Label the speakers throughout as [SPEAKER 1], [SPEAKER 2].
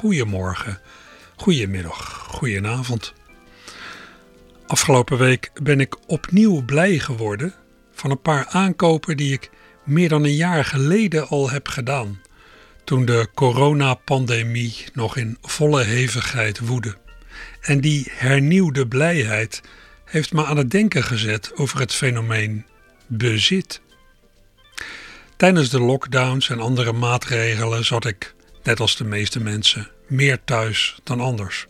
[SPEAKER 1] Goedemorgen, goedemiddag, goedenavond. Afgelopen week ben ik opnieuw blij geworden van een paar aankopen die ik meer dan een jaar geleden al heb gedaan toen de coronapandemie nog in volle hevigheid woedde. En die hernieuwde blijheid heeft me aan het denken gezet over het fenomeen bezit. Tijdens de lockdowns en andere maatregelen zat ik, net als de meeste mensen, meer thuis dan anders.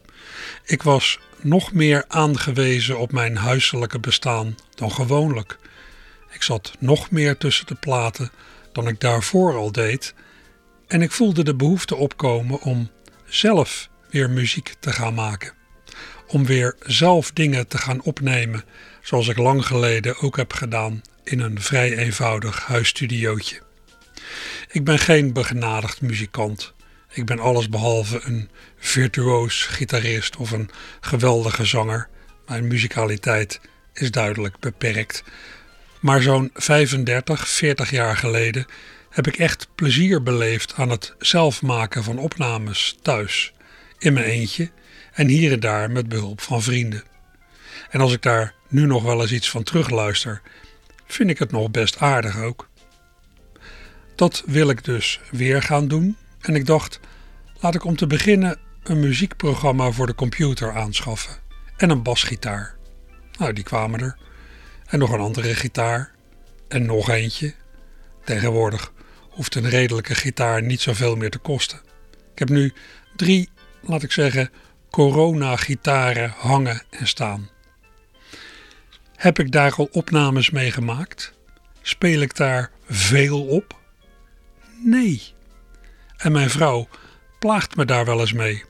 [SPEAKER 1] Ik was nog meer aangewezen op mijn huiselijke bestaan dan gewoonlijk. Ik zat nog meer tussen de platen dan ik daarvoor al deed en ik voelde de behoefte opkomen om zelf weer muziek te gaan maken. Om weer zelf dingen te gaan opnemen, zoals ik lang geleden ook heb gedaan in een vrij eenvoudig huisstudiootje. Ik ben geen begenadigd muzikant. Ik ben allesbehalve een virtuoos gitarist of een geweldige zanger. Mijn muzikaliteit is duidelijk beperkt. Maar zo'n 35, 40 jaar geleden heb ik echt plezier beleefd aan het zelf maken van opnames thuis, in mijn eentje en hier en daar met behulp van vrienden. En als ik daar nu nog wel eens iets van terugluister, vind ik het nog best aardig ook. Dat wil ik dus weer gaan doen en ik dacht, laat ik om te beginnen een muziekprogramma voor de computer aanschaffen en een basgitaar. Nou, die kwamen er. En nog een andere gitaar. En nog eentje. Tegenwoordig hoeft een redelijke gitaar niet zoveel meer te kosten. Ik heb nu drie, laat ik zeggen, corona-gitaren hangen en staan. Heb ik daar al opnames mee gemaakt? Speel ik daar veel op? Nee. En mijn vrouw plaagt me daar wel eens mee.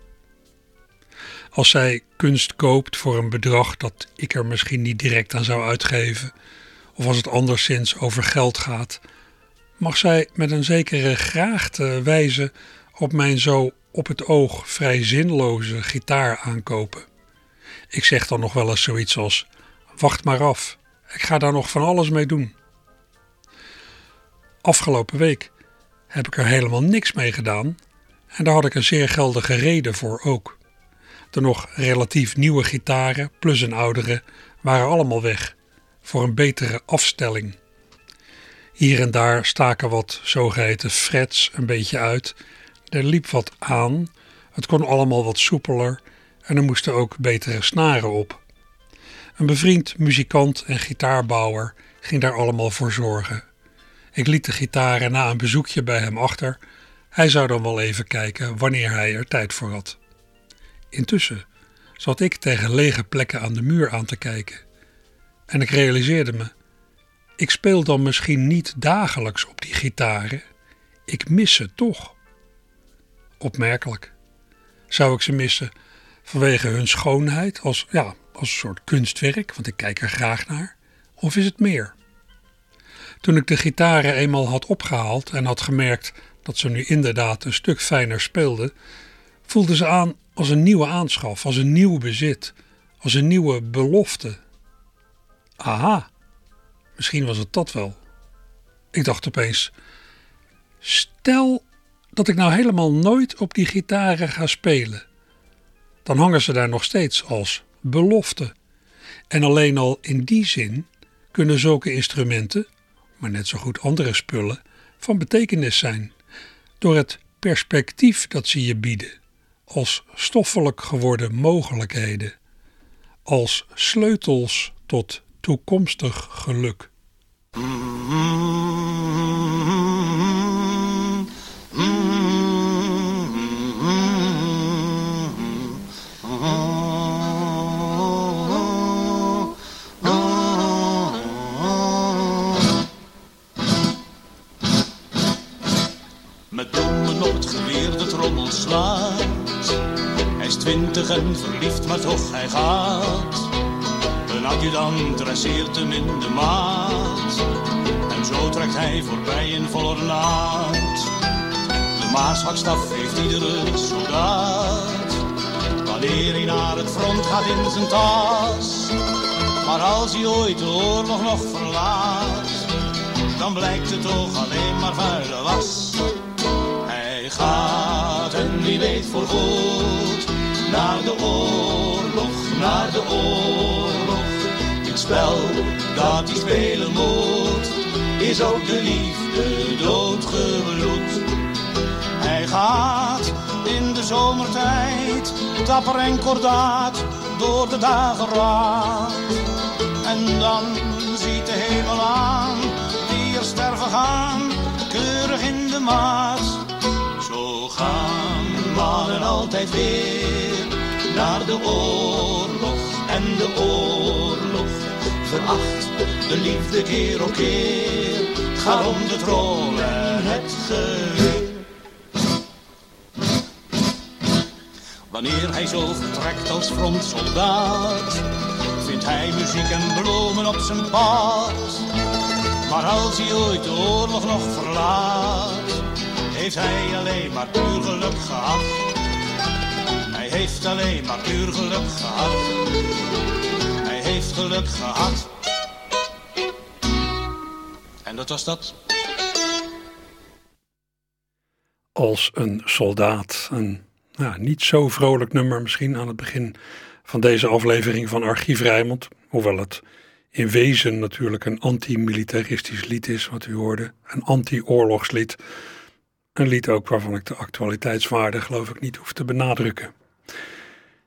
[SPEAKER 1] Als zij kunst koopt voor een bedrag dat ik er misschien niet direct aan zou uitgeven, of als het anderszins over geld gaat, mag zij met een zekere graagte wijzen op mijn zo op het oog vrij zinloze gitaar aankopen. Ik zeg dan nog wel eens zoiets als: Wacht maar af, ik ga daar nog van alles mee doen. Afgelopen week heb ik er helemaal niks mee gedaan en daar had ik een zeer geldige reden voor ook. De nog relatief nieuwe gitaren plus een oudere waren allemaal weg voor een betere afstelling. Hier en daar staken wat zogeheten frets een beetje uit. Er liep wat aan. Het kon allemaal wat soepeler en er moesten ook betere snaren op. Een bevriend muzikant en gitaarbouwer ging daar allemaal voor zorgen. Ik liet de gitaren na een bezoekje bij hem achter. Hij zou dan wel even kijken wanneer hij er tijd voor had. Intussen zat ik tegen lege plekken aan de muur aan te kijken. En ik realiseerde me ik speel dan misschien niet dagelijks op die gitaren. Ik mis ze toch. Opmerkelijk. Zou ik ze missen vanwege hun schoonheid als, ja, als een soort kunstwerk, want ik kijk er graag naar? Of is het meer? Toen ik de gitaren eenmaal had opgehaald en had gemerkt dat ze nu inderdaad een stuk fijner speelden, voelden ze aan als een nieuwe aanschaf, als een nieuw bezit, als een nieuwe belofte. Aha, Misschien was het dat wel. Ik dacht opeens: stel dat ik nou helemaal nooit op die gitaren ga spelen. Dan hangen ze daar nog steeds als belofte. En alleen al in die zin kunnen zulke instrumenten, maar net zo goed andere spullen, van betekenis zijn. Door het perspectief dat ze je bieden, als stoffelijk geworden mogelijkheden, als sleutels tot toekomstig geluk.
[SPEAKER 2] twintig en verliefd, maar toch hij gaat. Een adjudant dresseert hem in de maat. En zo trekt hij voorbij in volle naad. De maasvakstaf heeft iedere soldaat. Wanneer hij naar het front gaat in zijn tas. Maar als hij ooit de oorlog nog verlaat dan blijkt het toch alleen maar vuile was. Hij gaat en wie weet voor goed naar de oorlog, naar de oorlog. Dit spel dat hij spelen moet, is ook de liefde doodgebloed. Hij gaat in de zomertijd, dapper en kordaat, door de dageraad. En dan ziet de hemel aan sterven gaan, keurig in de maat. Zo gaan mannen altijd weer naar de oorlog en de oorlog. Veracht de liefde keer op keer, gaat om de troon en het geweer. Wanneer hij zo vertrekt als frontsoldaat, vindt hij muziek en bloemen op zijn pad. Maar als hij ooit de oorlog nog verlaat, heeft hij alleen maar puur geluk gehad. Hij heeft alleen maar puur geluk gehad. Hij heeft geluk gehad. En dat was dat.
[SPEAKER 1] Als een soldaat. Een nou, niet zo vrolijk nummer misschien aan het begin van deze aflevering van Archief Rijmond. Hoewel het in wezen natuurlijk een anti-militaristisch lied is, wat u hoorde. Een anti-oorlogslied. Een lied ook waarvan ik de actualiteitswaarde geloof ik niet hoef te benadrukken.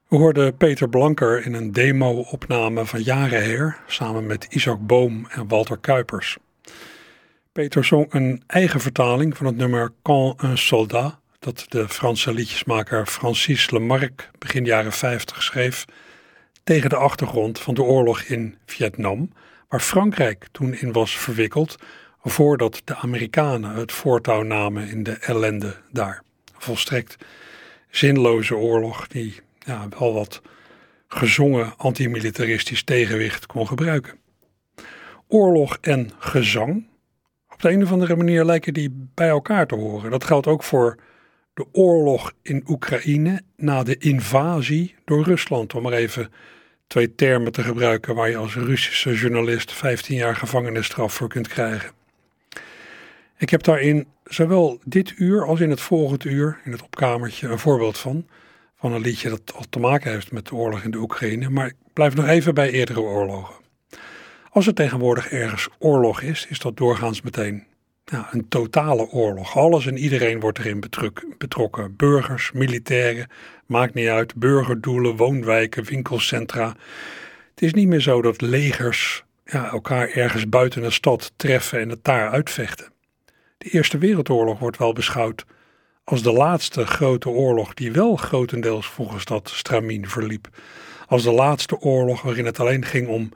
[SPEAKER 1] We hoorden Peter Blanker in een demo-opname van jaren her, samen met Isaac Boom en Walter Kuipers. Peter zong een eigen vertaling van het nummer Quand un soldat, dat de Franse liedjesmaker Francis Lemarque begin jaren 50 schreef tegen de achtergrond van de oorlog in Vietnam, waar Frankrijk toen in was verwikkeld voordat de Amerikanen het voortouw namen in de ellende daar. Volstrekt zinloze oorlog die ja, wel wat gezongen antimilitaristisch tegenwicht kon gebruiken. Oorlog en gezang, op de een of andere manier lijken die bij elkaar te horen. Dat geldt ook voor de oorlog in Oekraïne na de invasie door Rusland, om maar even twee termen te gebruiken waar je als Russische journalist 15 jaar gevangenisstraf voor kunt krijgen. Ik heb daarin zowel dit uur als in het volgende uur, in het opkamertje, een voorbeeld van. Van een liedje dat al te maken heeft met de oorlog in de Oekraïne. Maar ik blijf nog even bij eerdere oorlogen. Als er tegenwoordig ergens oorlog is, is dat doorgaans meteen een totale oorlog. Alles en iedereen wordt erin betrokken. Burgers, militairen, maakt niet uit. Burgerdoelen, woonwijken, winkelcentra. Het is niet meer zo dat legers ja, elkaar ergens buiten een stad treffen en het daar uitvechten. De Eerste Wereldoorlog wordt wel beschouwd als de laatste grote oorlog die wel grotendeels volgens dat stramien verliep. Als de laatste oorlog waarin het alleen ging om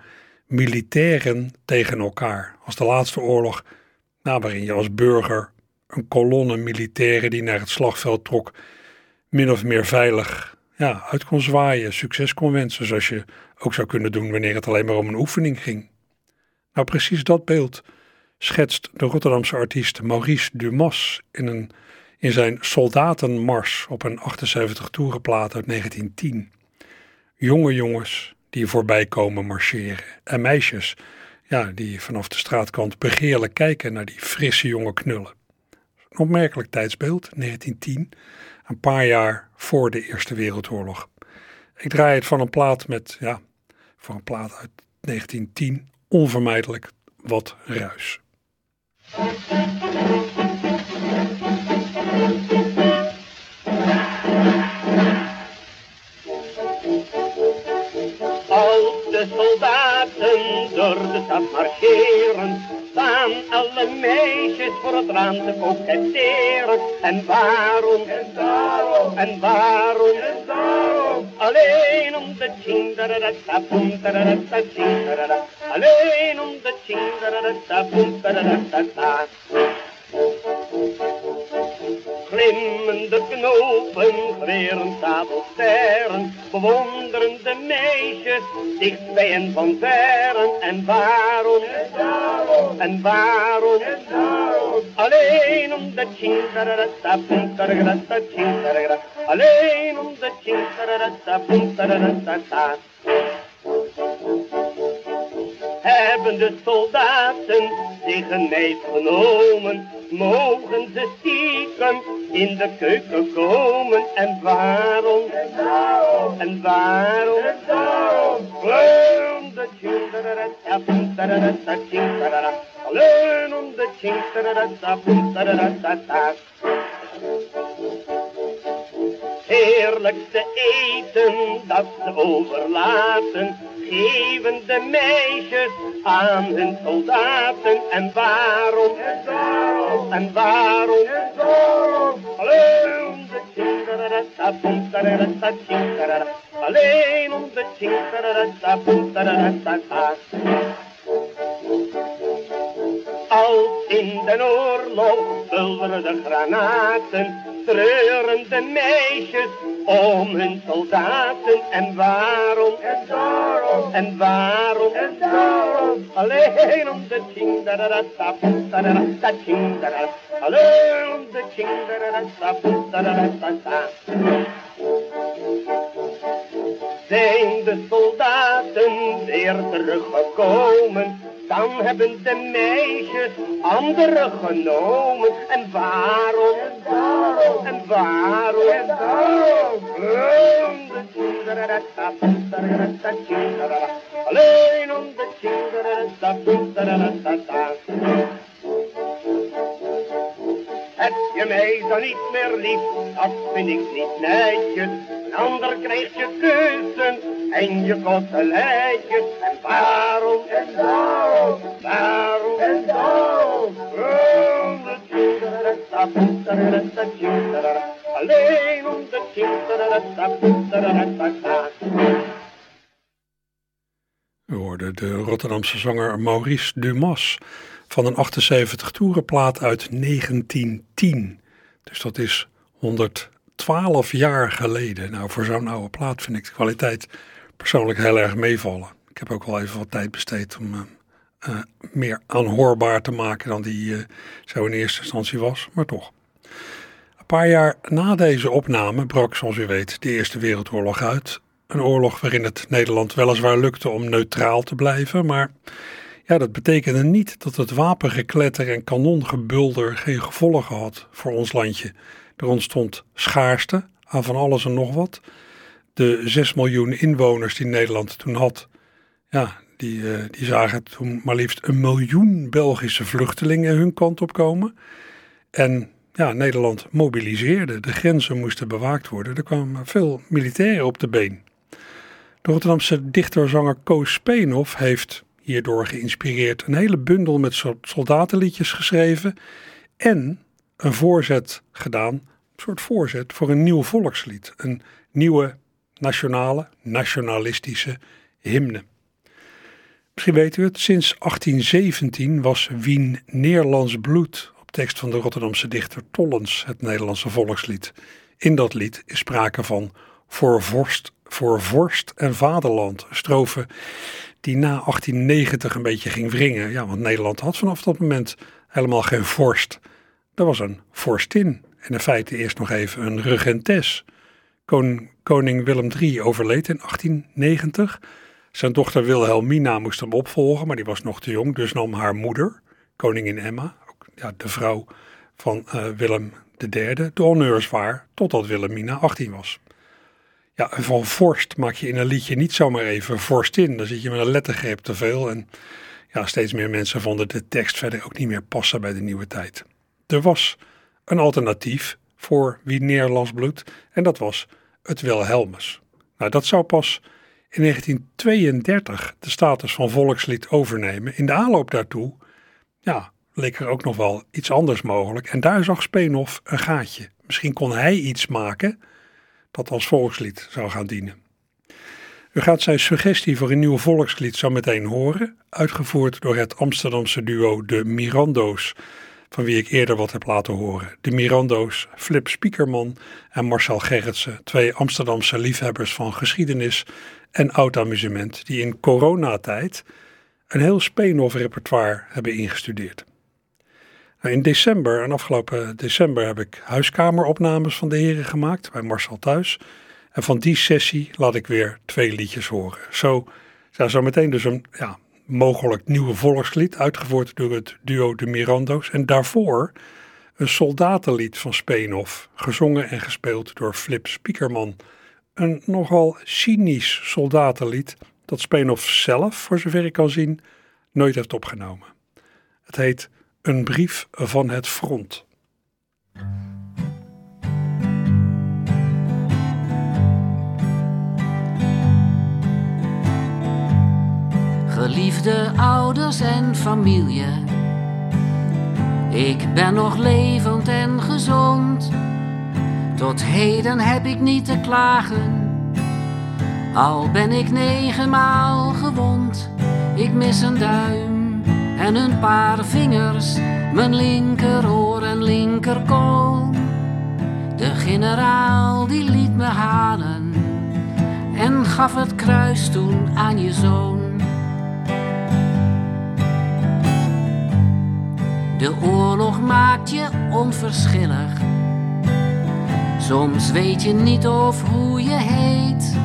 [SPEAKER 1] militairen tegen elkaar. Als de laatste oorlog nou, waarin je als burger een kolonne militairen die naar het slagveld trok, min of meer veilig ja, uit kon zwaaien, succes kon wensen, zoals je ook zou kunnen doen wanneer het alleen maar om een oefening ging. Nou, precies dat beeld schetst de Rotterdamse artiest Maurice Dumas in, een, in zijn Soldatenmars op een 78 toerenplaat uit 1910. Jonge jongens die voorbij komen marcheren en meisjes ja, die vanaf de straatkant begeerlijk kijken naar die frisse jonge knullen. Een opmerkelijk tijdsbeeld, 1910, een paar jaar voor de Eerste Wereldoorlog. Ik draai het van een plaat met, ja, voor een plaat uit 1910, onvermijdelijk wat ruis.
[SPEAKER 3] De soldaten door de stad marcheren, staan alle meisjes voor het raam te koketteren. En waarom, en daarom, en waarom, Alenum da ching da da da da pum da da da da ching da da da. Alenum da ching. Glimmende knopen, geweren, sabelsterren, bewonderende meisjes, dichtbij en van verren. En waarom, en waarom, en waarom, en waarom, alleen om de chintararata, puntararata, chintararata, alleen om de chintararata, puntararata, hebben de soldaten zich een meid genomen, mogen ze stiekem in de keuken komen. En waarom, en waarom, en waarom, alleen de tjintararata, puntararata, tjintarara, alleen om de tjintararata, puntararata, heerlijkste eten dat ze overlaten, geven de meisjes aan hun soldaten. En waarom, en waarom, en waarom, en waarom, alleen om de puntararata, tjintarara, alleen om de als in de oorlog bulderende granaten, treuren de meisjes om hun soldaten. En waarom, en waarom, en waarom, en waarom, alleen om de tjindararata, puntararata, tjindarara, alleen om de tjindararata, puntararata. Zijn de soldaten weer teruggekomen, dan hebben de meisjes anderen genomen. En waarom, en waarom, en waarom, en waarom, alleen om de. Heb je mij dan niet meer lief, dat vind ik niet netjes. Een ander krijgt je kussen en je kottelijtjes. En waarom, en waarom, alleen om de
[SPEAKER 1] hoorden de Rotterdamse zanger Maurice Dumas van een 78 toerenplaat uit 1910. Dus dat is 112 jaar geleden. Nou, voor zo'n oude plaat vind ik de kwaliteit persoonlijk heel erg meevallen. Ik heb ook wel even wat tijd besteed om uh, meer aanhoorbaar te maken dan die uh, zo in eerste instantie was, maar toch. Een paar jaar na deze opname brak, zoals u weet, de Eerste Wereldoorlog uit. Een oorlog waarin het Nederland weliswaar lukte om neutraal te blijven, maar ja, dat betekende niet dat het wapengekletter en kanongebulder geen gevolgen had voor ons landje. Er ontstond schaarste aan van alles en nog wat. De 6 miljoen inwoners die Nederland toen had, ja, die, uh, die zagen toen maar liefst een miljoen Belgische vluchtelingen hun kant op komen. En ja, Nederland mobiliseerde. De grenzen moesten bewaakt worden. Er kwamen veel militairen op de been. De Rotterdamse dichter-zanger Koos Speenhoff heeft hierdoor geïnspireerd een hele bundel met soldatenliedjes geschreven en een voorzet gedaan, een soort voorzet voor een nieuw volkslied, een nieuwe nationale, nationalistische hymne. Misschien weet u het, sinds 1817 was Wien Nederlands bloed tekst van de Rotterdamse dichter Tollens het Nederlandse volkslied. In dat lied is sprake van voor vorst, voor vorst en vaderland, strofe die na 1890 een beetje ging wringen. Ja, want Nederland had vanaf dat moment helemaal geen vorst. Er was een vorstin en in feite eerst nog even een regentes. Koning, Willem III overleed in 1890. Zijn dochter Wilhelmina moest hem opvolgen, maar die was nog te jong, dus nam haar moeder, koningin Emma, ja, de vrouw van uh, Willem III, de honneurs waar, totdat Wilhelmina 18 was. Ja, van vorst maak je in een liedje niet zomaar even vorst in. Dan zit je met een lettergreep te veel. En ja, steeds meer mensen vonden de tekst verder ook niet meer passen bij de nieuwe tijd. Er was een alternatief voor wie Nederlands bloed. En dat was het Wilhelmus. Nou, dat zou pas in 1932 de status van volkslied overnemen. In de aanloop daartoe, ja, leek er ook nog wel iets anders mogelijk. En daar zag Speenhoff een gaatje. Misschien kon hij iets maken dat als volkslied zou gaan dienen. U gaat zijn suggestie voor een nieuw volkslied zo meteen horen, uitgevoerd door het Amsterdamse duo De Mirando's van wie ik eerder wat heb laten horen. De Mirando's, Flip Spiekerman en Marcel Gerritsen, twee Amsterdamse liefhebbers van geschiedenis en oud amusement, die in coronatijd een heel Speenhof repertoire hebben ingestudeerd. Nou, in december, en afgelopen december, heb ik huiskameropnames van de heren gemaakt bij Marcel thuis. En van die sessie laat ik weer twee liedjes horen. Zo, ja, zo meteen dus een ja, mogelijk nieuwe volkslied, uitgevoerd door het duo de Mirando's. En daarvoor een soldatenlied van Speenhof, gezongen en gespeeld door Flip Spiekerman. Een nogal cynisch soldatenlied dat Speenhof zelf, voor zover ik kan zien, nooit heeft opgenomen. Het heet Een brief van het front.
[SPEAKER 4] Geliefde ouders en familie, ik ben nog levend en gezond. Tot heden heb ik niet te klagen, al ben ik negenmaal gewond. Ik mis een duim en een paar vingers, mijn linkeroor en linkerkool. De generaal die liet me halen en gaf het kruis toen aan je zoon. De oorlog maakt je onverschillig. Soms weet je niet of hoe je heet.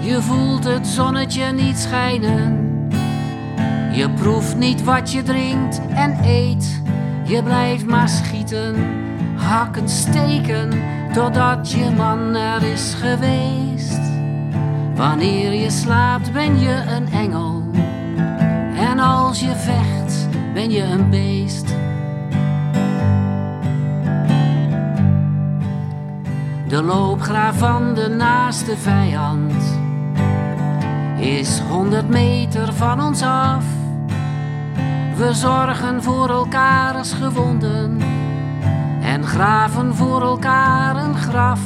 [SPEAKER 4] Je voelt het zonnetje niet schijnen. Je proeft niet wat je drinkt en eet. Je blijft maar schieten, hakken, steken, totdat je man er is geweest. Wanneer je slaapt ben je een engel. En als je vecht ben je een beest. De loopgraaf van de naaste vijand is honderd meter van ons af. We zorgen voor elkaars gewonden en graven voor elkaar een graf.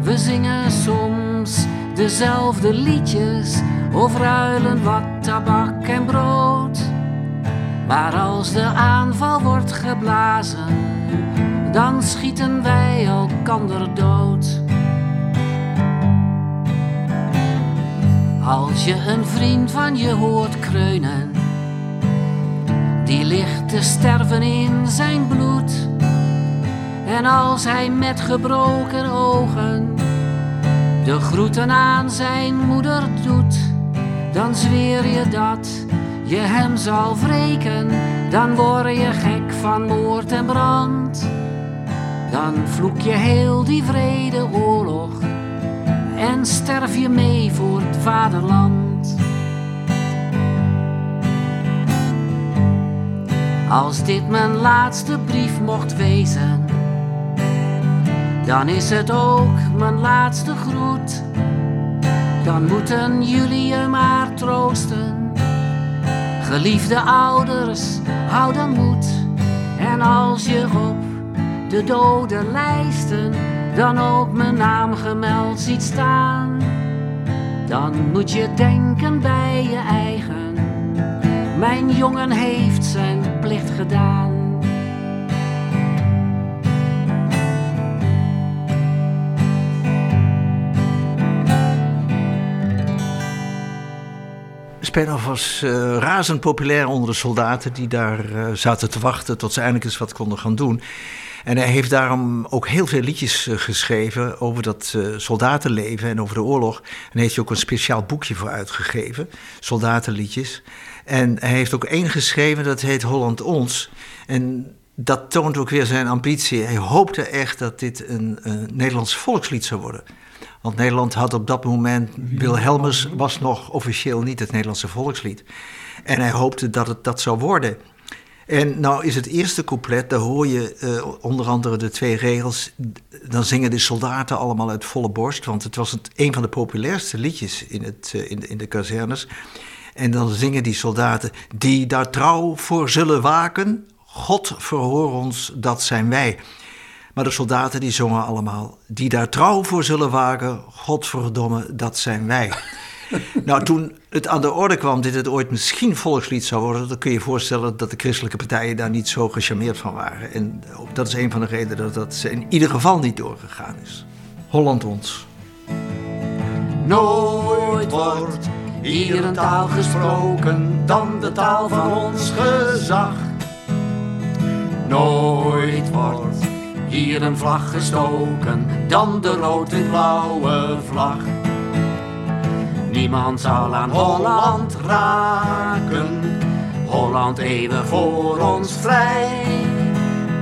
[SPEAKER 4] We zingen soms dezelfde liedjes of ruilen wat tabak en brood. Maar als de aanval wordt geblazen, dan schieten wij elkander dood. Als je een vriend van je hoort kreunen, die ligt te sterven in zijn bloed. En als hij met gebroken ogen de groeten aan zijn moeder doet, dan zweer je dat je hem zal wreken, dan word je gek van moord en brand. Dan vloek je heel die vrede oorlog en sterf je mee voor het vaderland. Als dit mijn laatste brief mocht wezen, dan is het ook mijn laatste groet. Dan moeten jullie je maar troosten Geliefde ouders, hou dan moed. En als je op de dodenlijsten dan ook mijn naam gemeld ziet staan, dan moet je denken bij je eigen. Mijn jongen heeft zijn plicht gedaan.
[SPEAKER 5] Spenhoff was uh, razend populair onder de soldaten die daar uh, zaten te wachten tot ze eindelijk eens wat konden gaan doen. En hij heeft daarom ook heel veel liedjes uh, geschreven over dat soldatenleven en over de oorlog. En daar heeft hij ook een speciaal boekje voor uitgegeven, soldatenliedjes. En hij heeft ook één geschreven, dat heet Holland Ons. En dat toont ook weer zijn ambitie. Hij hoopte echt dat dit een, Nederlands volkslied zou worden. Want Nederland had op dat moment, Wilhelmus was nog officieel niet het Nederlandse volkslied. En hij hoopte dat het dat zou worden. En nou is het eerste couplet, daar hoor je uh, onder andere de twee regels. Dan zingen de soldaten allemaal uit volle borst, want het was een van de populairste liedjes in, het, uh, in, de, in de kazernes. En dan zingen die soldaten, die daar trouw voor zullen waken, God verhoor ons, dat zijn wij. Maar de soldaten die zongen allemaal... die daar trouw voor zullen wagen, godverdomme, dat zijn wij. nou, toen het aan de orde kwam dit het ooit misschien volkslied zou worden... dan kun je je voorstellen dat de christelijke partijen daar niet zo gecharmeerd van waren. En dat is een van de redenen dat dat in ieder geval niet doorgegaan is. Holland ons.
[SPEAKER 4] Nooit wordt hier een taal gesproken dan de taal van ons gezag. Nooit wordt hier een vlag gestoken dan de rood-wit-blauwe vlag. Niemand zal aan Holland raken, Holland eeuwig voor ons vrij.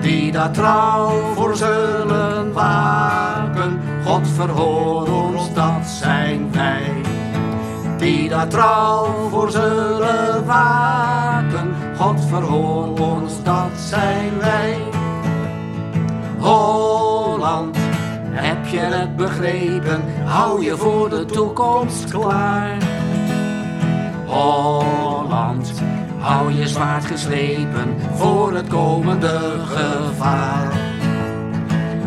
[SPEAKER 4] Die daar trouw voor zullen waken, God verhoor ons, dat zijn wij. Die daar trouw voor zullen waken, God verhoor ons, dat zijn wij. Holland, heb je het begrepen? Hou je voor de toekomst klaar. Holland, hou je zwaard geslepen voor het komende gevaar.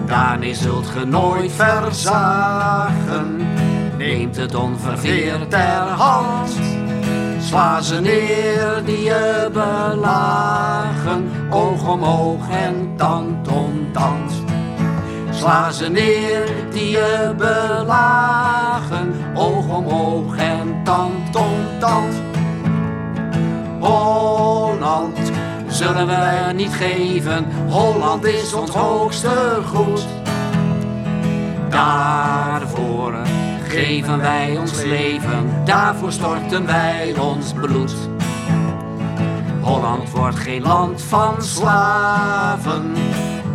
[SPEAKER 4] Daarmee zult ge nooit verzagen, neemt het onverveerd ter hand. Sla ze neer die je belagen, oog om oog en tand om tand. Sla ze neer die je belagen, oog om oog en tand om tand. Holland zullen we niet geven, Holland is ons hoogste goed. Daarvoor geven wij ons leven, daarvoor storten wij ons bloed. Holland wordt geen land van slaven,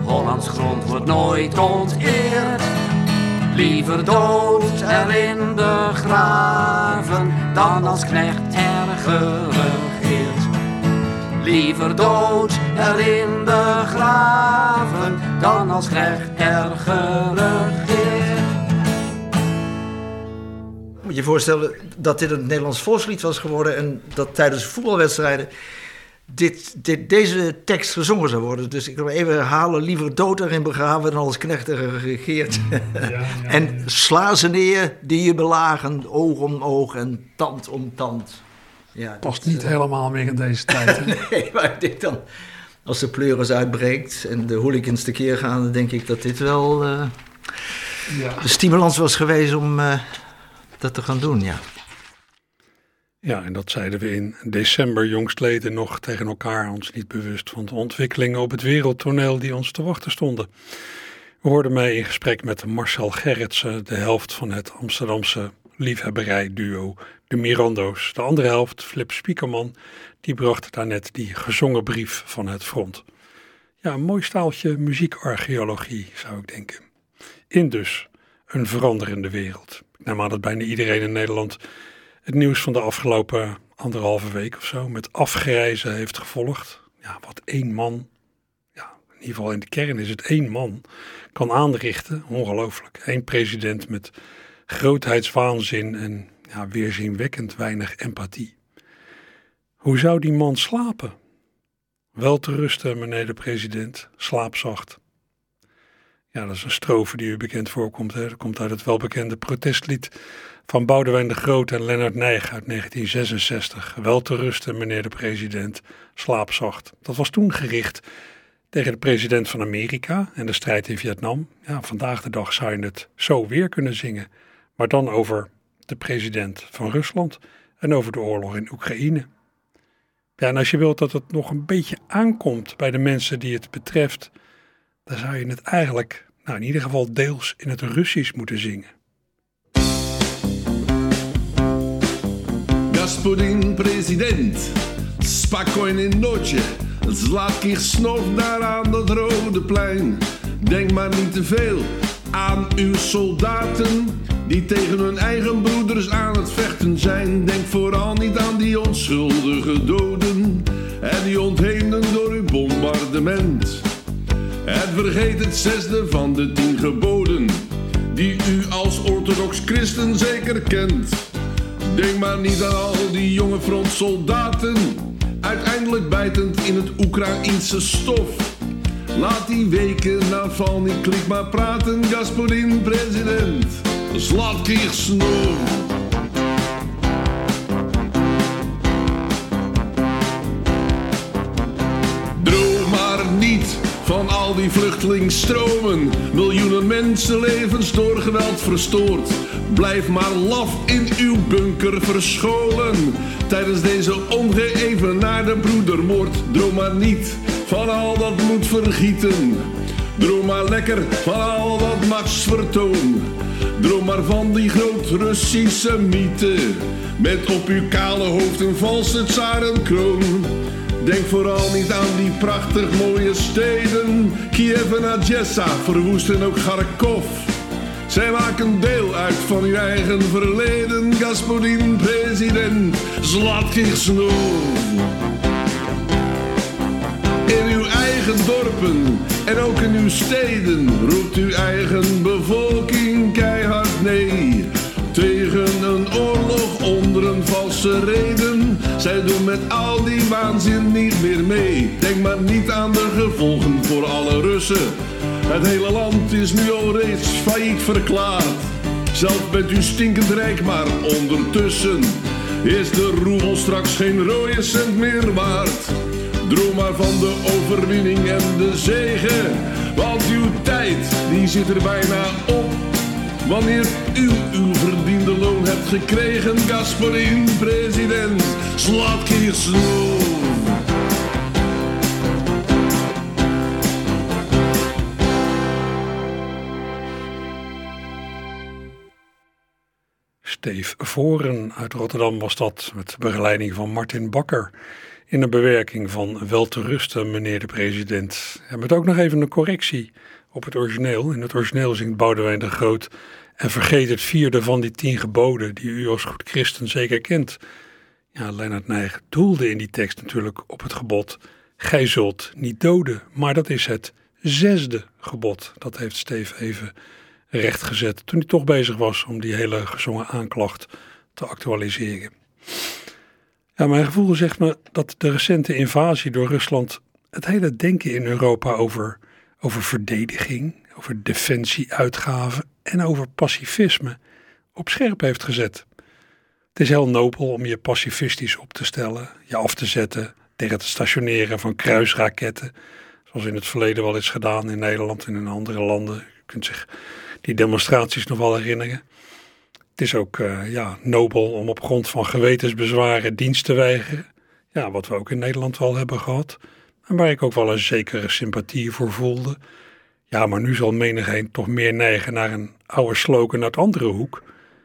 [SPEAKER 4] Hollands grond wordt nooit onteerd. Liever dood erin begraven, dan als knecht er geregeerd. Liever dood erin begraven, dan als knecht er geregeerd.
[SPEAKER 5] Je voorstellen dat dit een Nederlands volkslied was geworden en dat tijdens voetbalwedstrijden dit, dit, deze tekst gezongen zou worden. Dus ik wil even herhalen, liever dood erin begraven dan als knecht er geregeerd. en sla ze neer die je belagen, oog om oog en tand om tand. Ja,
[SPEAKER 1] Past niet
[SPEAKER 5] eh,
[SPEAKER 1] helemaal meer in deze tijd.
[SPEAKER 5] Nee, maar ik denk dan, als de pleuris uitbreekt en de hooligans tekeer gaan, dan denk ik dat dit wel
[SPEAKER 1] ja.
[SPEAKER 5] de stimulans was geweest om eh, dat te gaan doen, ja.
[SPEAKER 1] ja, en dat zeiden we in december jongstleden nog tegen elkaar, ons niet bewust van de ontwikkelingen op het wereldtoneel die ons te wachten stonden. We hoorden mij in gesprek met Marcel Gerritsen, de helft van het Amsterdamse liefhebberijduo De Mirando's. De andere helft, Flip Spiekerman, die bracht daarnet die gezongen brief van het front. Ja, een mooi staaltje muziekarcheologie, zou ik denken. In dus een veranderende wereld. Aan dat bijna iedereen in Nederland het nieuws van de afgelopen anderhalve week of zo met afgrijzen heeft gevolgd. Ja, wat één man, ja, in ieder geval in de kern is het één man, kan aanrichten. Ongelooflijk. Eén president met grootheidswaanzin en ja, weerzinwekkend weinig empathie. Hoe zou die man slapen? Wel te rusten, meneer de president, slaapzacht. Ja, dat is een strofe die u bekend voorkomt. Hè. Dat komt uit het welbekende protestlied van Boudewijn de Groot en Lennart Nijg uit 1966. Wel te rusten, meneer de president, slaapzacht. Dat was toen gericht tegen de president van Amerika en de strijd in Vietnam. Ja, vandaag de dag zou je het zo weer kunnen zingen. Maar dan over de president van Rusland en over de oorlog in Oekraïne. Ja, en als je wilt dat het nog een beetje aankomt bij de mensen die het betreft, dan zou je het eigenlijk, nou in ieder geval deels in het Russisch moeten zingen.
[SPEAKER 6] Господин президент, spokojnej noche. Zlatki snof daar aan dat rode plein. Denk maar niet te veel aan uw soldaten die tegen hun eigen broeders aan het vechten vergeet het zesde van de tien geboden, die u als orthodox christen zeker kent. Denk maar niet aan al die jonge frontsoldaten, uiteindelijk bijtend in het Oekraïense stof. Laat die weken aanval niet klik maar praten, Gasparin president. Zlatkier snor. Die vluchtelingsstromen. Miljoenen mensenlevens door geweld verstoord. Blijf maar laf in uw bunker verscholen. Tijdens deze ongeëvenaarde broedermoord. Droom maar niet van al dat moet vergieten. Droom maar lekker van al dat machtsvertoon. Droom maar van die groot-Russische mythe. Met op uw kale hoofd een valse tsarenkroon. Denk vooral niet aan die prachtig mooie steden. Kiev en Odessa, verwoest en ook Kharkov. Zij maken deel uit van uw eigen verleden. Gasparin, president, Zlatkier Snoer. In uw eigen dorpen en ook in uw steden roept uw eigen bevolking keihard nee. Tegen een oorlog onder een valse reden. Zij doen met al die waanzin niet meer mee. Denk maar niet aan de gevolgen voor alle Russen. Het hele land is nu al reeds failliet verklaard. Zelf bent u stinkend rijk, maar ondertussen is de roebel straks geen rode cent meer waard. Droom maar van de overwinning en de zegen. Want uw tijd, die zit er bijna op. Wanneer u uw verdiende loon hebt gekregen, Gasparin, president, Snoer.
[SPEAKER 1] Steef Voren uit Rotterdam was dat, met begeleiding van Martin Bakker. In een bewerking van Wel te rusten, meneer de president. En met ook nog even een correctie op het origineel. In het origineel zingt Boudewijn de Groot. En vergeet het vierde van die tien geboden, die u als goed christen zeker kent. Ja, Leonard Nijg doelde in die tekst natuurlijk op het gebod. Gij zult niet doden, maar dat is het zesde gebod. Dat heeft Steef even rechtgezet toen hij toch bezig was om die hele gezongen aanklacht te actualiseren. Ja, mijn gevoel zegt me dat de recente invasie door Rusland het hele denken in Europa over, over verdediging, over defensieuitgaven en over pacifisme op scherp heeft gezet. Het is heel nobel om je pacifistisch op te stellen, je af te zetten tegen het stationeren van kruisraketten, zoals in het verleden wel is gedaan in Nederland en in andere landen. Je kunt zich die demonstraties nog wel herinneren. Het is ook uh, ja, nobel om op grond van gewetensbezwaren dienst te weigeren. Ja, wat we ook in Nederland wel hebben gehad. En waar ik ook wel een zekere sympathie voor voelde. Ja, maar nu zal menigeen toch meer neigen naar een oude slogan uit andere hoek.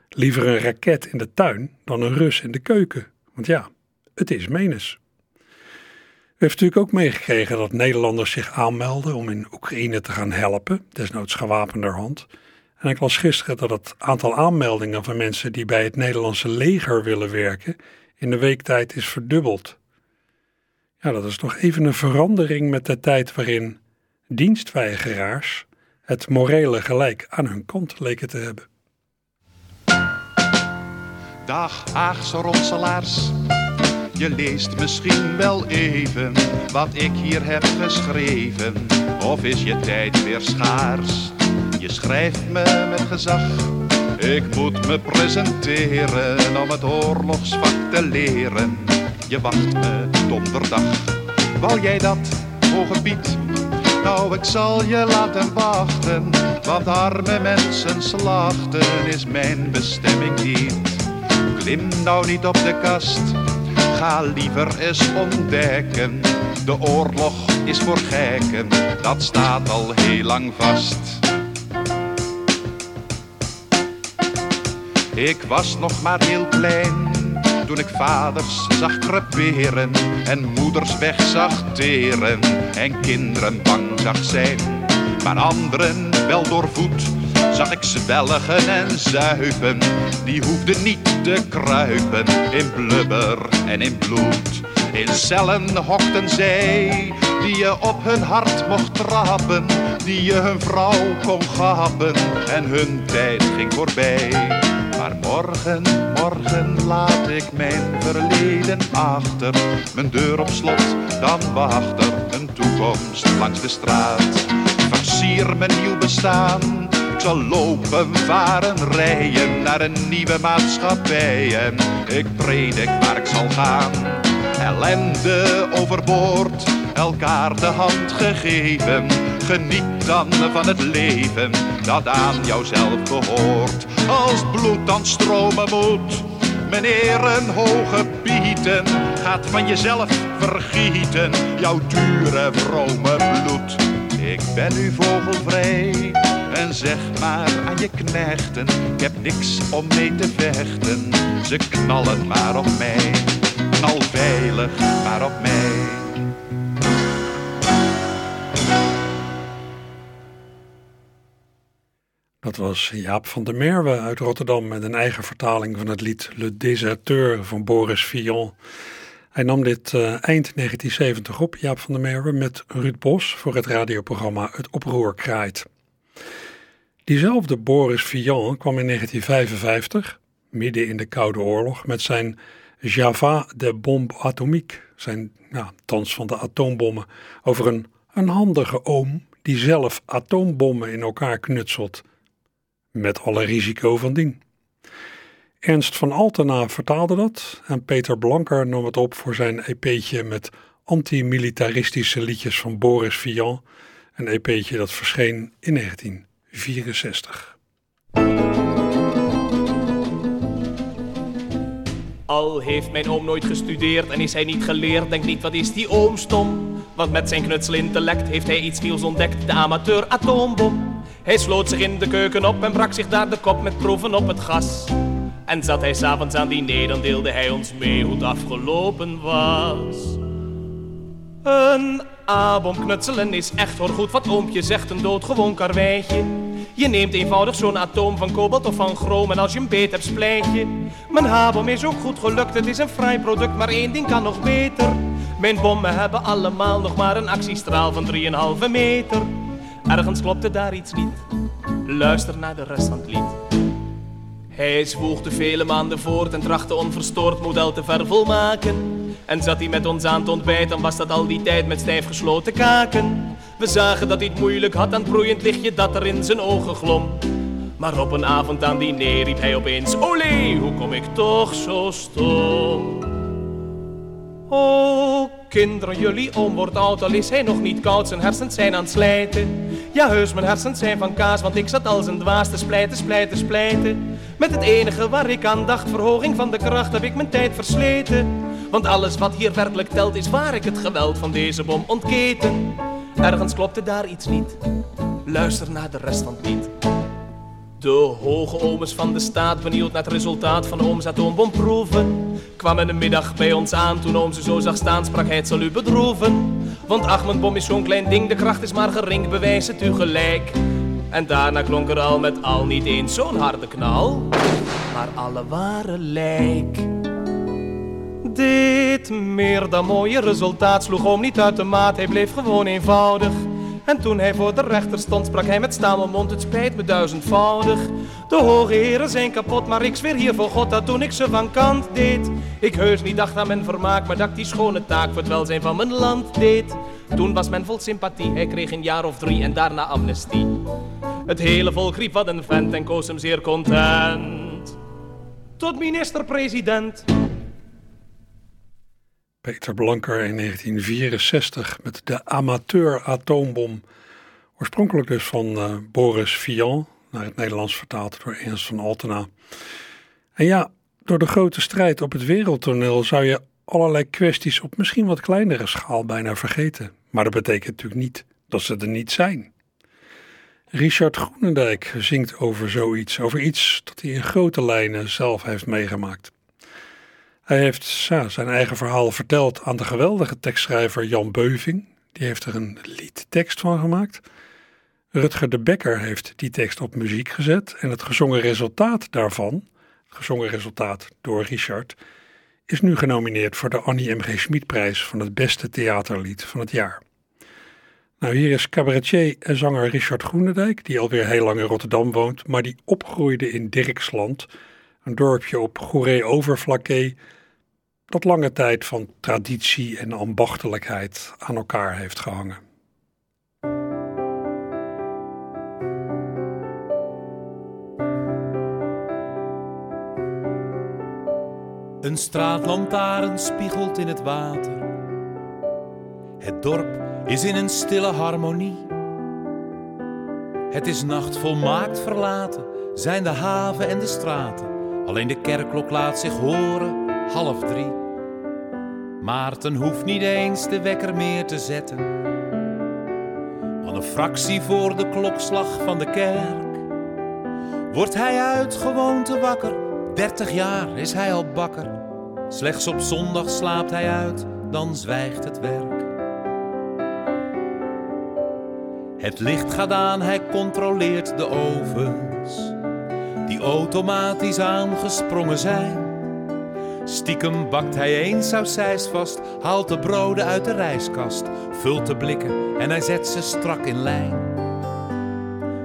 [SPEAKER 1] Liever een raket in de tuin dan een Rus in de keuken. Want ja, het is menens. U heeft natuurlijk ook meegekregen dat Nederlanders zich aanmelden om in Oekraïne te gaan helpen, desnoods gewapenderhand. En ik las gisteren dat het aantal aanmeldingen van mensen die bij het Nederlandse leger willen werken in de weektijd is verdubbeld. Ja, dat is toch even een verandering met de tijd waarin dienstweigeraars het morele gelijk aan hun kant leken te hebben.
[SPEAKER 7] Dag Haagse ronselaars, je leest misschien wel even wat ik hier heb geschreven. Of is je tijd weer schaars? Je schrijft me met gezag. Ik moet me presenteren om het oorlogsvak te leren. Je wacht me donderdag. Wou jij dat, hoge Piet? Nou, ik zal je laten wachten, want arme mensen slachten is mijn bestemming niet. Klim nou niet op de kast, ga liever eens ontdekken. De oorlog is voor gekken, dat staat al heel lang vast. Ik was nog maar heel klein toen ik vaders zag creperen en moeders weg zag teren en kinderen bang zag zijn. Maar anderen wel doorvoed zag ik zwelgen en zuipen. Die hoefden niet te kruipen in blubber en in bloed. In cellen hokten zij, die je op hun hart mocht trappen. Die je hun vrouw kon gapen en hun tijd ging voorbij. Morgen, morgen laat ik mijn verleden achter. Mijn deur op slot, dan wacht er een toekomst langs de straat. Versier mijn nieuw bestaan. Ik zal lopen, varen, rijden naar een nieuwe maatschappij. En ik predik waar ik zal gaan. Ellende overboord, elkaar de hand gegeven. Geniet dan van het leven dat aan jouzelf behoort. Als bloed dan stromen moet, meneer een hoge bieten. Gaat van jezelf vergieten, jouw dure vrome bloed. Ik ben nu vogelvrij en zeg maar aan je knechten. Ik heb niks om mee te vechten, ze knallen maar op mij. Knal veilig maar op mij.
[SPEAKER 1] Dat was Jaap van der Merwe uit Rotterdam met een eigen vertaling van het lied Le Déserteur van Boris Vian. Hij nam dit uh, eind 1970 op, Jaap van der Merwe, met Ruud Bos voor het radioprogramma Het Oproer Kraait. Diezelfde Boris Vian kwam in 1955, midden in de Koude Oorlog, met zijn Java de Bombe Atomique, zijn ja, dans van de atoombommen, over een, een handige oom die zelf atoombommen in elkaar knutselt met alle risico van dien. Ernst van Altena vertaalde dat en Peter Blanker nam het op voor zijn EP'tje met antimilitaristische liedjes van Boris Vian, een EP'tje dat verscheen in 1964.
[SPEAKER 8] Al heeft mijn oom nooit gestudeerd en is hij niet geleerd, denk niet wat is die oom stom. Want met zijn knutselintellect heeft hij iets nieuws ontdekt, de amateur atoombom. Hij sloot zich in de keuken op en brak zich daar de kop met proeven op het gas. En zat hij s'avonds aan diner, dan deelde hij ons mee hoe het afgelopen was. Een A-bom knutselen is echt hoor goed wat oompje zegt, een doodgewoon karweitje. Je neemt eenvoudig zo'n atoom van kobalt of van chroom en als je een beet hebt splijt. Mijn H-bom is ook goed gelukt, het is een fraai product, maar één ding kan nog beter. Mijn bommen hebben allemaal nog maar een actiestraal van 3,5 meter. Ergens klopte daar iets niet. Luister naar de rest van het lied. Hij zwoegde vele maanden voort en trachtte onverstoord model te vervolmaken. En zat hij met ons aan het ontbijt, dan was dat al die tijd met stijf gesloten kaken. We zagen dat hij het moeilijk had aan het broeiend lichtje dat er in zijn ogen glom. Maar op een avond aan diner riep hij opeens: Olé, hoe kom ik toch zo stom? Oh, kinderen, jullie oom wordt oud, al is hij nog niet koud, zijn hersens zijn aan het slijten. Ja, heus, mijn hersens zijn van kaas, want ik zat als een dwaas te splijten, splijten, splijten. Met het enige waar ik aan dacht, verhoging van de kracht, heb ik mijn tijd versleten. Want alles wat hier werkelijk telt, is waar ik het geweld van deze bom ontketen. Ergens klopte daar iets niet. Luister naar de rest van het lied. De hoge ooms van de staat, benieuwd naar het resultaat van ooms atoombomproeven, kwamen een middag bij ons aan. Toen oom ze zo zag staan, sprak hij, het zal u bedroeven. Want ach, mijn bom is zo'n klein ding, de kracht is maar gering, bewijs het u gelijk. En daarna klonk er al met al niet eens zo'n harde knal, maar alle waren lijk. Dit meer dan mooie resultaat sloeg oom niet uit de maat, hij bleef gewoon eenvoudig. En toen hij voor de rechter stond, sprak hij met stamelmond, het spijt me duizendvoudig. De hoge heren zijn kapot, maar ik zweer hier voor God dat toen ik ze van kant deed. Ik heus niet dacht aan mijn vermaak, maar dat ik die schone taak voor het welzijn van mijn land deed. Toen was men vol sympathie, hij kreeg een jaar of drie en daarna amnestie. Het hele volk riep wat een vent en koos hem zeer content. Tot minister-president.
[SPEAKER 1] Peter Blanker in 1964 met de amateur-atoombom. Oorspronkelijk dus van uh, Boris Vian, naar het Nederlands vertaald door Ernst van Altena. En ja, door de grote strijd op het wereldtoneel zou je allerlei kwesties op misschien wat kleinere schaal bijna vergeten. Maar dat betekent natuurlijk niet dat ze er niet zijn. Richard Groenendijk zingt over zoiets, over iets dat hij in grote lijnen zelf heeft meegemaakt. Hij heeft zijn eigen verhaal verteld aan de geweldige tekstschrijver Jan Beuving. Die heeft er een liedtekst van gemaakt. Rutger de Bekker heeft die tekst op muziek gezet en het gezongen resultaat daarvan, gezongen resultaat door Richard, is nu genomineerd voor de Annie M.G. Schmidprijs van het beste theaterlied van het jaar. Nou, hier is cabaretier en zanger Richard Groenendijk, die alweer heel lang in Rotterdam woont, maar die opgroeide in Dirksland, Een dorpje op Goeree-Overflakkee dat lange tijd van traditie en ambachtelijkheid aan elkaar heeft gehangen.
[SPEAKER 9] Een straatlantaarn spiegelt in het water. Het dorp is in een stille harmonie. Het is nacht volmaakt verlaten, zijn de haven en de straten. Alleen de kerkklok laat zich horen, half drie. Maarten hoeft niet eens de wekker meer te zetten. Want een fractie voor de klokslag van de kerk wordt hij uit gewoonte wakker. Dertig jaar is hij al bakker. Slechts op zondag slaapt hij uit, dan zwijgt het werk. Het licht gaat aan, hij controleert de ovens, die automatisch aangesprongen zijn. Stiekem bakt hij eens sausijs vast, haalt de broden uit de rijskast, vult de blikken en hij zet ze strak in lijn.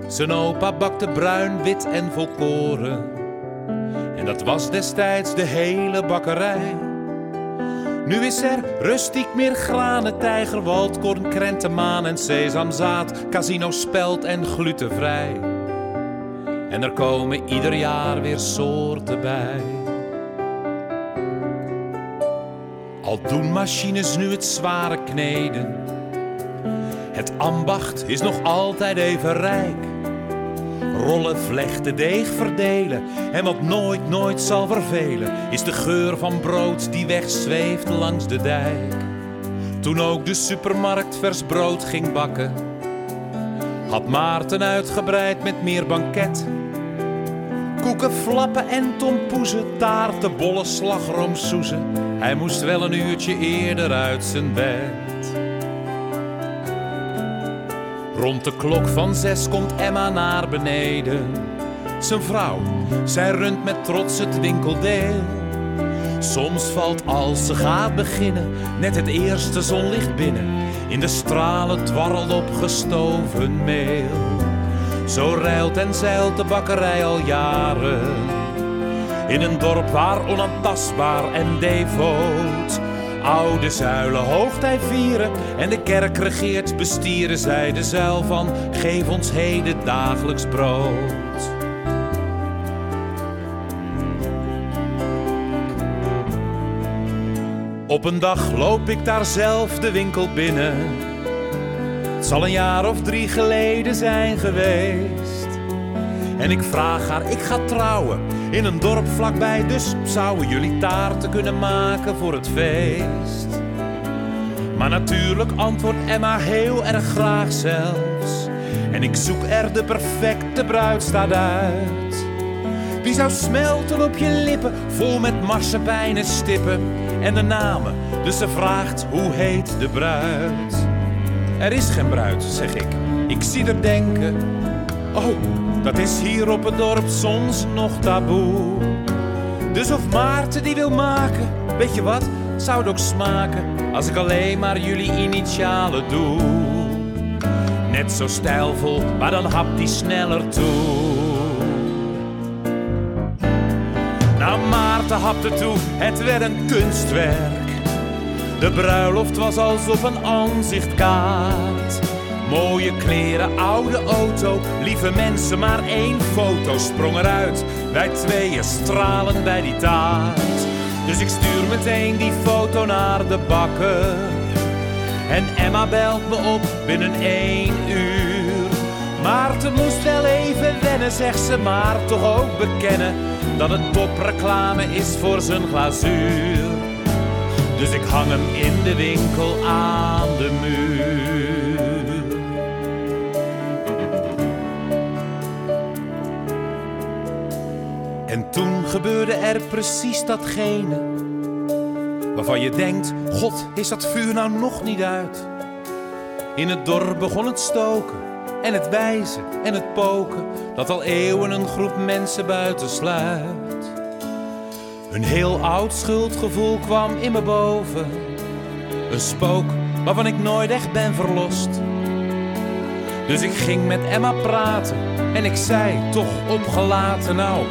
[SPEAKER 9] Zijn opa bakte bruin, wit en volkoren. En dat was destijds de hele bakkerij. Nu is er rustiek meer granen, tijger, waldkorn, krentenmaan en sesamzaad, casino, speld en glutenvrij. En er komen ieder jaar weer soorten bij. Al doen machines nu het zware kneden. Het ambacht is nog altijd even rijk. Rollen, vlechten, deeg verdelen. En wat nooit, nooit zal vervelen, is de geur van brood die wegzweeft langs de dijk. Toen ook de supermarkt vers brood ging bakken, had Maarten uitgebreid met meer banket. Koeken, flappen en tompoezen, taarten, bollen, slagroomsoezen. Hij moest wel een uurtje eerder uit zijn bed. Rond de klok van zes komt Emma naar beneden. Zijn vrouw, zij runt met trots het winkeldeel. Soms valt als ze gaat beginnen net het eerste zonlicht binnen. In de stralen dwarrelt op gestoven meel. Zo rijlt en zeilt de bakkerij al jaren. In een dorp waar onaantastbaar en devoot oude zuilen hoogtij vieren en de kerk regeert bestieren zij de zuil van geef ons heden dagelijks brood. Op een dag loop ik daar zelf de winkel binnen. Zal een jaar of drie geleden zijn geweest. En ik vraag haar, ik ga trouwen in een dorp vlakbij, dus zouden jullie taarten kunnen maken voor het feest? Maar natuurlijk antwoordt Emma heel erg graag zelfs. En ik zoek er de perfecte bruidstaat uit. Die zou smelten op je lippen, vol met marsepein en stippen. En de namen, dus ze vraagt hoe heet de bruid. Er is geen bruid, zeg ik. Ik zie er denken. Oh, dat is hier op het dorp soms nog taboe. Dus of Maarten die wil maken, weet je wat, zou het ook smaken als ik alleen maar jullie initialen doe. Net zo stijlvol, maar dan hapt die sneller toe. Nou, Maarten hapte toe, het werd een kunstwerk. De bruiloft was als op een aanzichtkaart. Mooie kleren, oude auto, lieve mensen, maar één foto sprong eruit. Wij tweeën stralen bij die taart. Dus ik stuur meteen die foto naar de bakker. En Emma belt me op binnen één uur. Maarten moest wel even wennen, zegt ze, maar toch ook bekennen dat het topreclame is voor zijn glazuur. Dus ik hang hem in de winkel aan de muur. En toen gebeurde er precies datgene waarvan je denkt: God, is dat vuur nou nog niet uit? In het dorp begon het stoken en het wijzen en het poken dat al eeuwen een groep mensen buitensluit. Een heel oud schuldgevoel kwam in me boven. Een spook waarvan ik nooit echt ben verlost. Dus ik ging met Emma praten en ik zei toch opgelaten nou.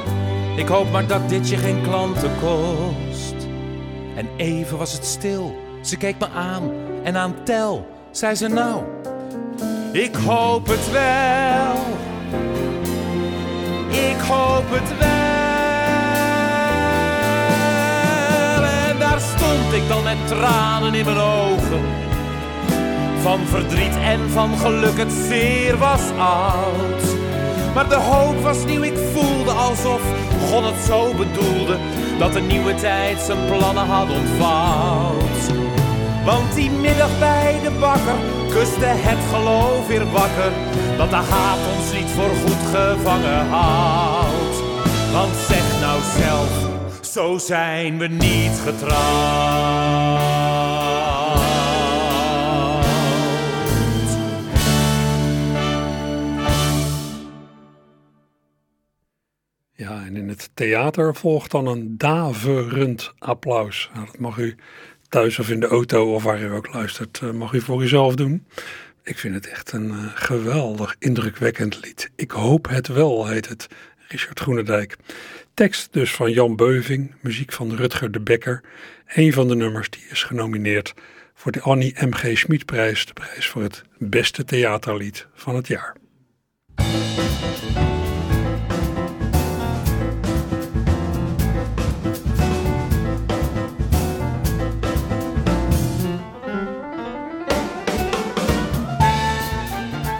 [SPEAKER 9] Ik hoop maar dat dit je geen klanten kost. En even was het stil. Ze keek me aan en aan tel zei ze nou. Ik hoop het wel. Ik hoop het wel. Daar stond ik dan met tranen in mijn ogen. Van verdriet en van geluk, het zeer was oud. Maar de hoop was nieuw, ik voelde alsof God het zo bedoelde. Dat de nieuwe tijd zijn plannen had ontvouwd. Want die middag bij de bakker kuste het geloof weer wakker. Dat de haat ons niet voor goed gevangen houdt. Want zeg nou zelf, zo zijn we niet getrouwd.
[SPEAKER 1] Ja, en in het theater volgt dan een daverend applaus. Nou, dat mag u thuis of in de auto of waar u ook luistert, eh, mag u voor uzelf doen. Ik vind het echt een uh, geweldig indrukwekkend lied. Ik hoop het wel, heet het. Richard Groenendijk. Tekst dus van Jan Beuving, muziek van Rutger de Bekker. Een van de nummers die is genomineerd voor de Annie M.G. Schmidprijs, de prijs voor het beste theaterlied van het jaar.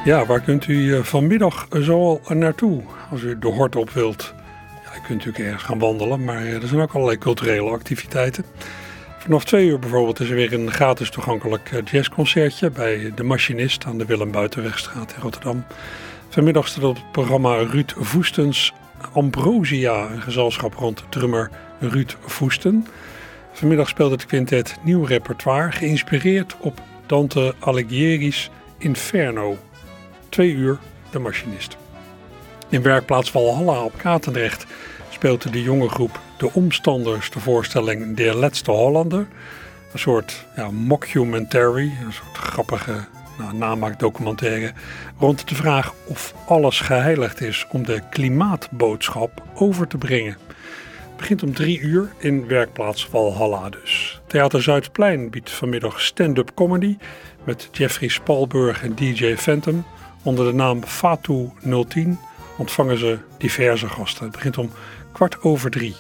[SPEAKER 1] Ja, waar kunt u eh, vanmiddag zoal naartoe als u de hort op wilt? Kunt natuurlijk ergens gaan wandelen, maar eh, er zijn ook allerlei culturele activiteiten. Vanaf twee uur bijvoorbeeld is er weer een gratis toegankelijk eh, jazzconcertje bij De Machinist aan de Willem Buitenwegstraat in Rotterdam. Vanmiddag staat op het programma Ruud Voestens Ambrosia, een gezelschap rond drummer Ruud Voesten. Vanmiddag speelt het quintet nieuw repertoire, geïnspireerd op Dante Alighieri's Inferno. Twee uur de machinist. In werkplaats Valhalla op Katendrecht speelde de jonge groep De Omstanders de voorstelling De Laatste Hollander. Een soort ja, mockumentary, een soort grappige nou, namaakdocumentaire rond de vraag of alles geheiligd is om de klimaatboodschap over te brengen. Het begint om drie uur in werkplaats Valhalla dus. Theater Zuidplein biedt vanmiddag stand-up comedy met Jeffrey Spalburg en DJ Phantom. Onder de naam Fatu 010 ontvangen ze diverse gasten. Het begint om kwart over drie.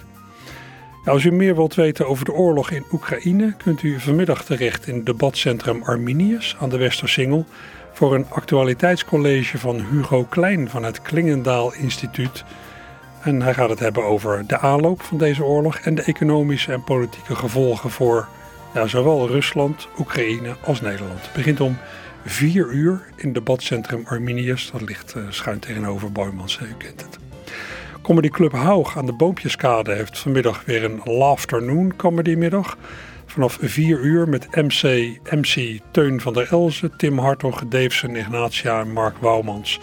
[SPEAKER 1] als u meer wilt weten over de oorlog in Oekraïne, kunt u vanmiddag terecht in debatcentrum Arminius aan de Westersingel voor een actualiteitscollege van Hugo Klein van het Klingendaal Instituut. En hij gaat het hebben over de aanloop van deze oorlog en de economische en politieke gevolgen voor ja, zowel Rusland, Oekraïne als Nederland. Het begint om 4 uur in debatcentrum Arminius. Dat ligt uh, schuin tegenover Boymans, u kent het. Comedy Club Haug aan de Boompjeskade heeft vanmiddag weer een Laughternoon comedymiddag. Vanaf 4 uur met MC, MC Teun van der Elzen, Tim Hartog, Daveson, Ignatia en Mark Wouwmans.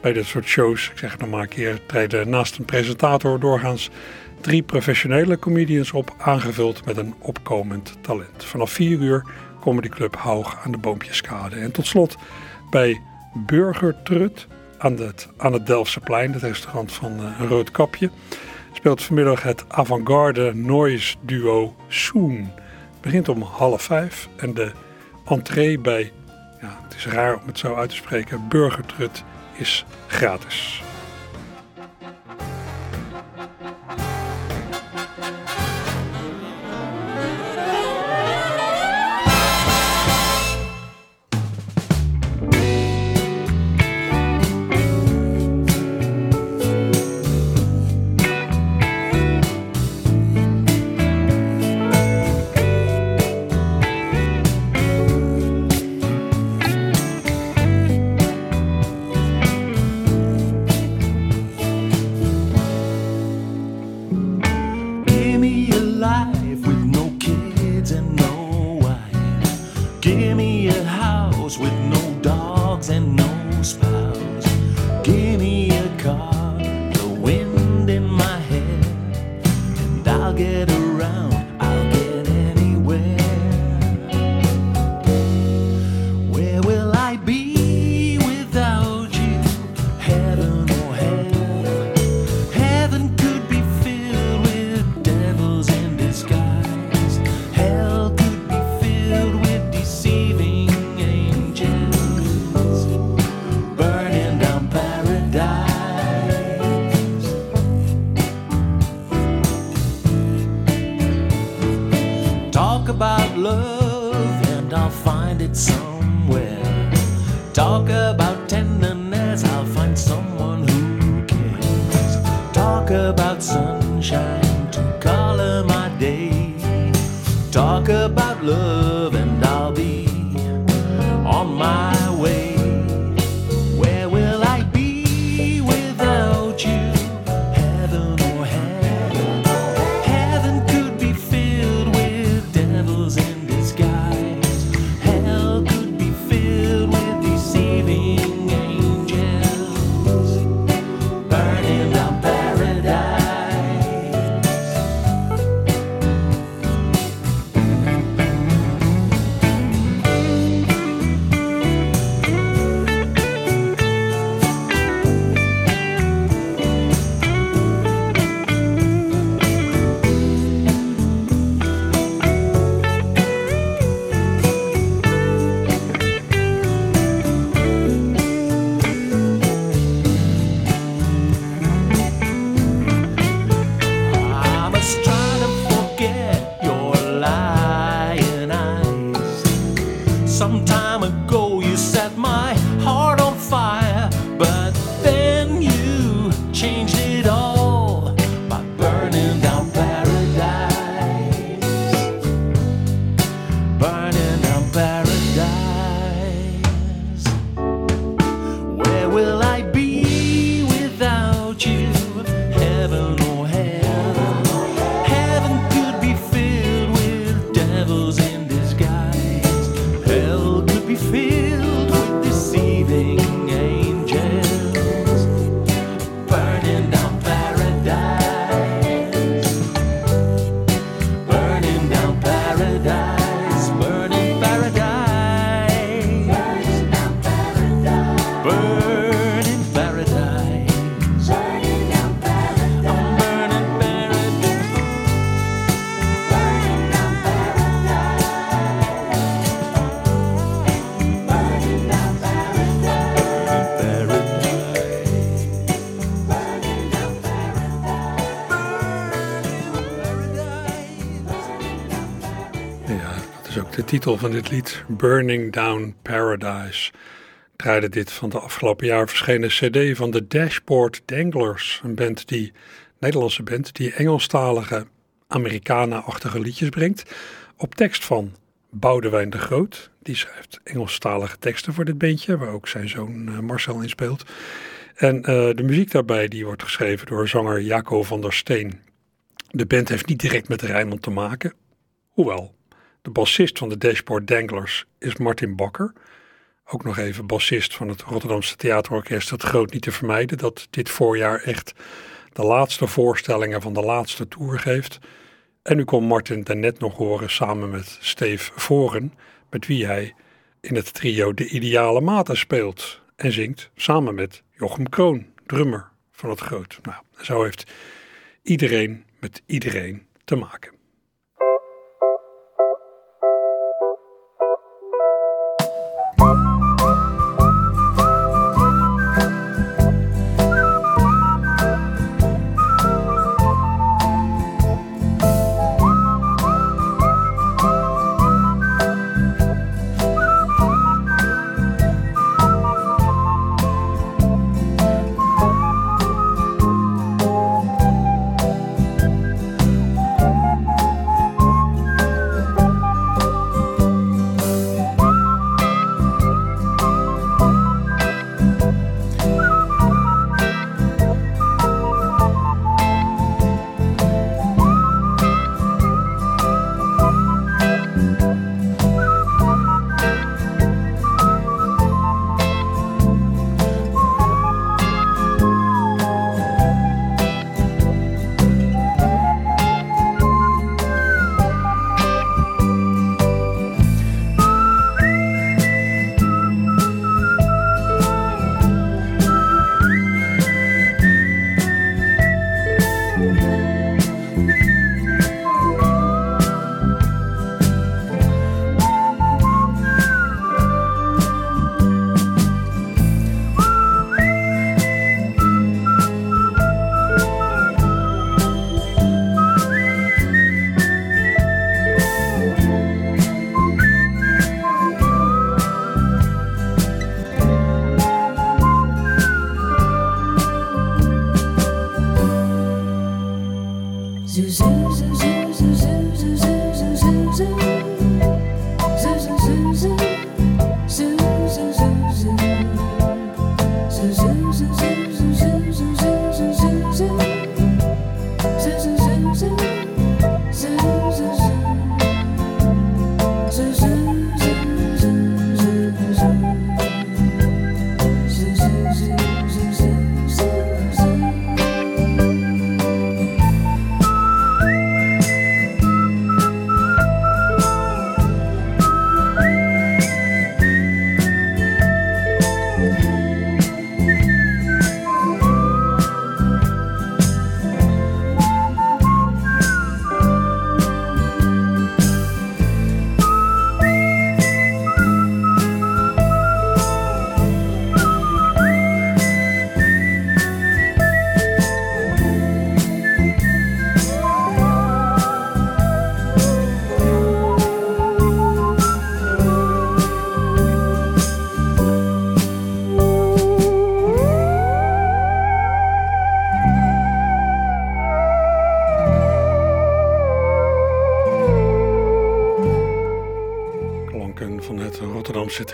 [SPEAKER 1] Bij dit soort shows, ik zeg het nog maar een keer, treden naast een presentator doorgaans drie professionele comedians op, aangevuld met een opkomend talent. Vanaf 4 uur Comedy Club Haug aan de Boompjeskade. En tot slot bij Burgertrut aan het, aan het Delftse het restaurant van een rood kapje, speelt vanmiddag het avant-garde noise duo Soon. Het begint om half vijf en de entree bij, ja, het is raar om het zo uit te spreken, Burgertrut is gratis. Titel van dit lied, Burning Down Paradise. Draaide dit van de afgelopen jaar verschenen cd van de Dashboard Danglers. Een band die, Nederlandse band, die Engelstalige, Americana-achtige liedjes brengt. Op tekst van Boudewijn de Groot. Die schrijft Engelstalige teksten voor dit bandje, waar ook zijn zoon eh, Marcel in speelt. En eh, de muziek daarbij die wordt geschreven door zanger Jaco van der Steen. De band heeft niet direct met Rijnmond te maken, hoewel de bassist van de Dashboard Danglers is Martin Bakker. Ook nog even bassist van het Rotterdamse Theaterorkest Het Groot niet te vermijden, dat dit voorjaar echt de laatste voorstellingen van de laatste tour geeft. En u kon Martin daarnet nog horen samen met Steve Voren, met wie hij in het trio De Ideale Maten speelt en zingt samen met Jochem Kroon, drummer van Het Groot. Nou, zo heeft iedereen met iedereen te maken.
[SPEAKER 10] Paradise.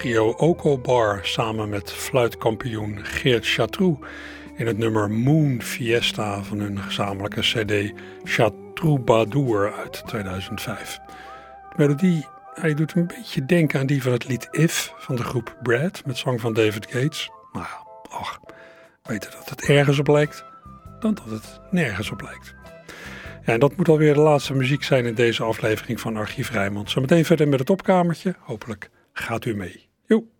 [SPEAKER 1] Trio Oko Bar samen met fluitkampioen Geert Chatroux in het nummer Moon Fiesta van hun gezamenlijke CD Chatroubadour uit 2005. De melodie hij doet een beetje denken aan die van het lied If van de groep Brad met zang van David Gates. Nou, ach, beter dat het ergens op lijkt dan dat het nergens op lijkt. Ja, en dat moet alweer de laatste muziek zijn in deze aflevering van Archief Rijnmond. Zometeen verder met het opkamertje. Hopelijk gaat u mee. Who?